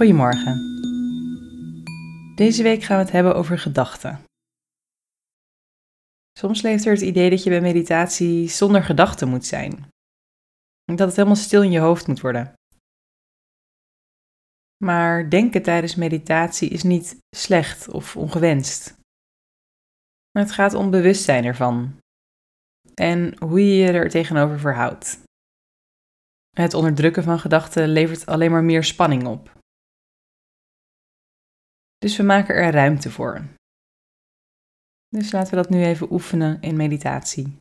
Goedemorgen. Deze week gaan we het hebben over gedachten. Soms leeft er het idee dat je bij meditatie zonder gedachten moet zijn. Dat het helemaal stil in je hoofd moet worden. Maar denken tijdens meditatie is niet slecht of ongewenst. Het gaat om bewustzijn ervan en hoe je je er tegenover verhoudt. Het onderdrukken van gedachten levert alleen maar meer spanning op. Dus we maken er ruimte voor. Dus laten we dat nu even oefenen in meditatie.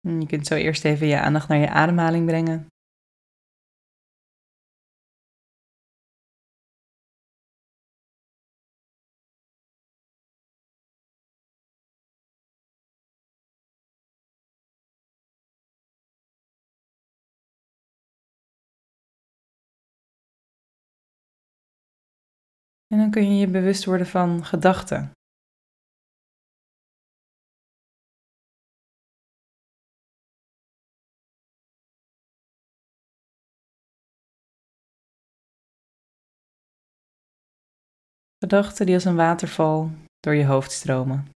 Je kunt zo eerst even je aandacht naar je ademhaling brengen. En dan kun je je bewust worden van gedachten. Gedachten die als een waterval door je hoofd stromen.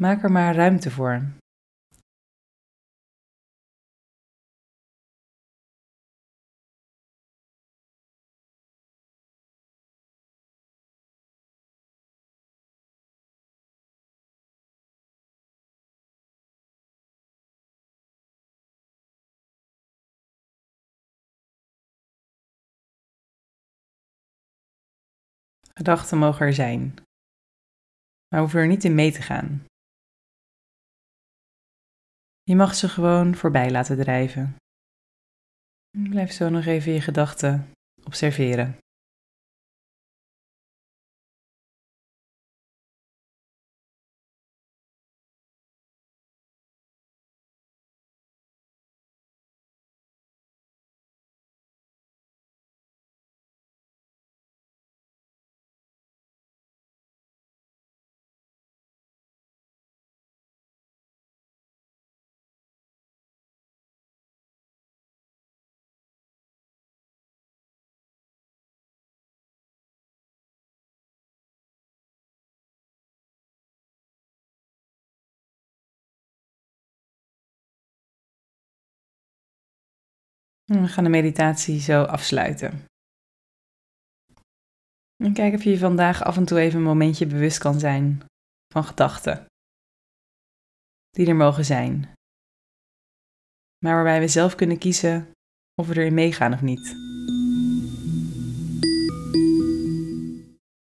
Maak er maar ruimte voor. Gedachten mogen er zijn, maar hoeven er niet in mee te gaan. Je mag ze gewoon voorbij laten drijven. Blijf zo nog even je gedachten observeren. We gaan de meditatie zo afsluiten. En kijk of je vandaag af en toe even een momentje bewust kan zijn van gedachten. Die er mogen zijn. Maar waarbij we zelf kunnen kiezen of we erin meegaan of niet.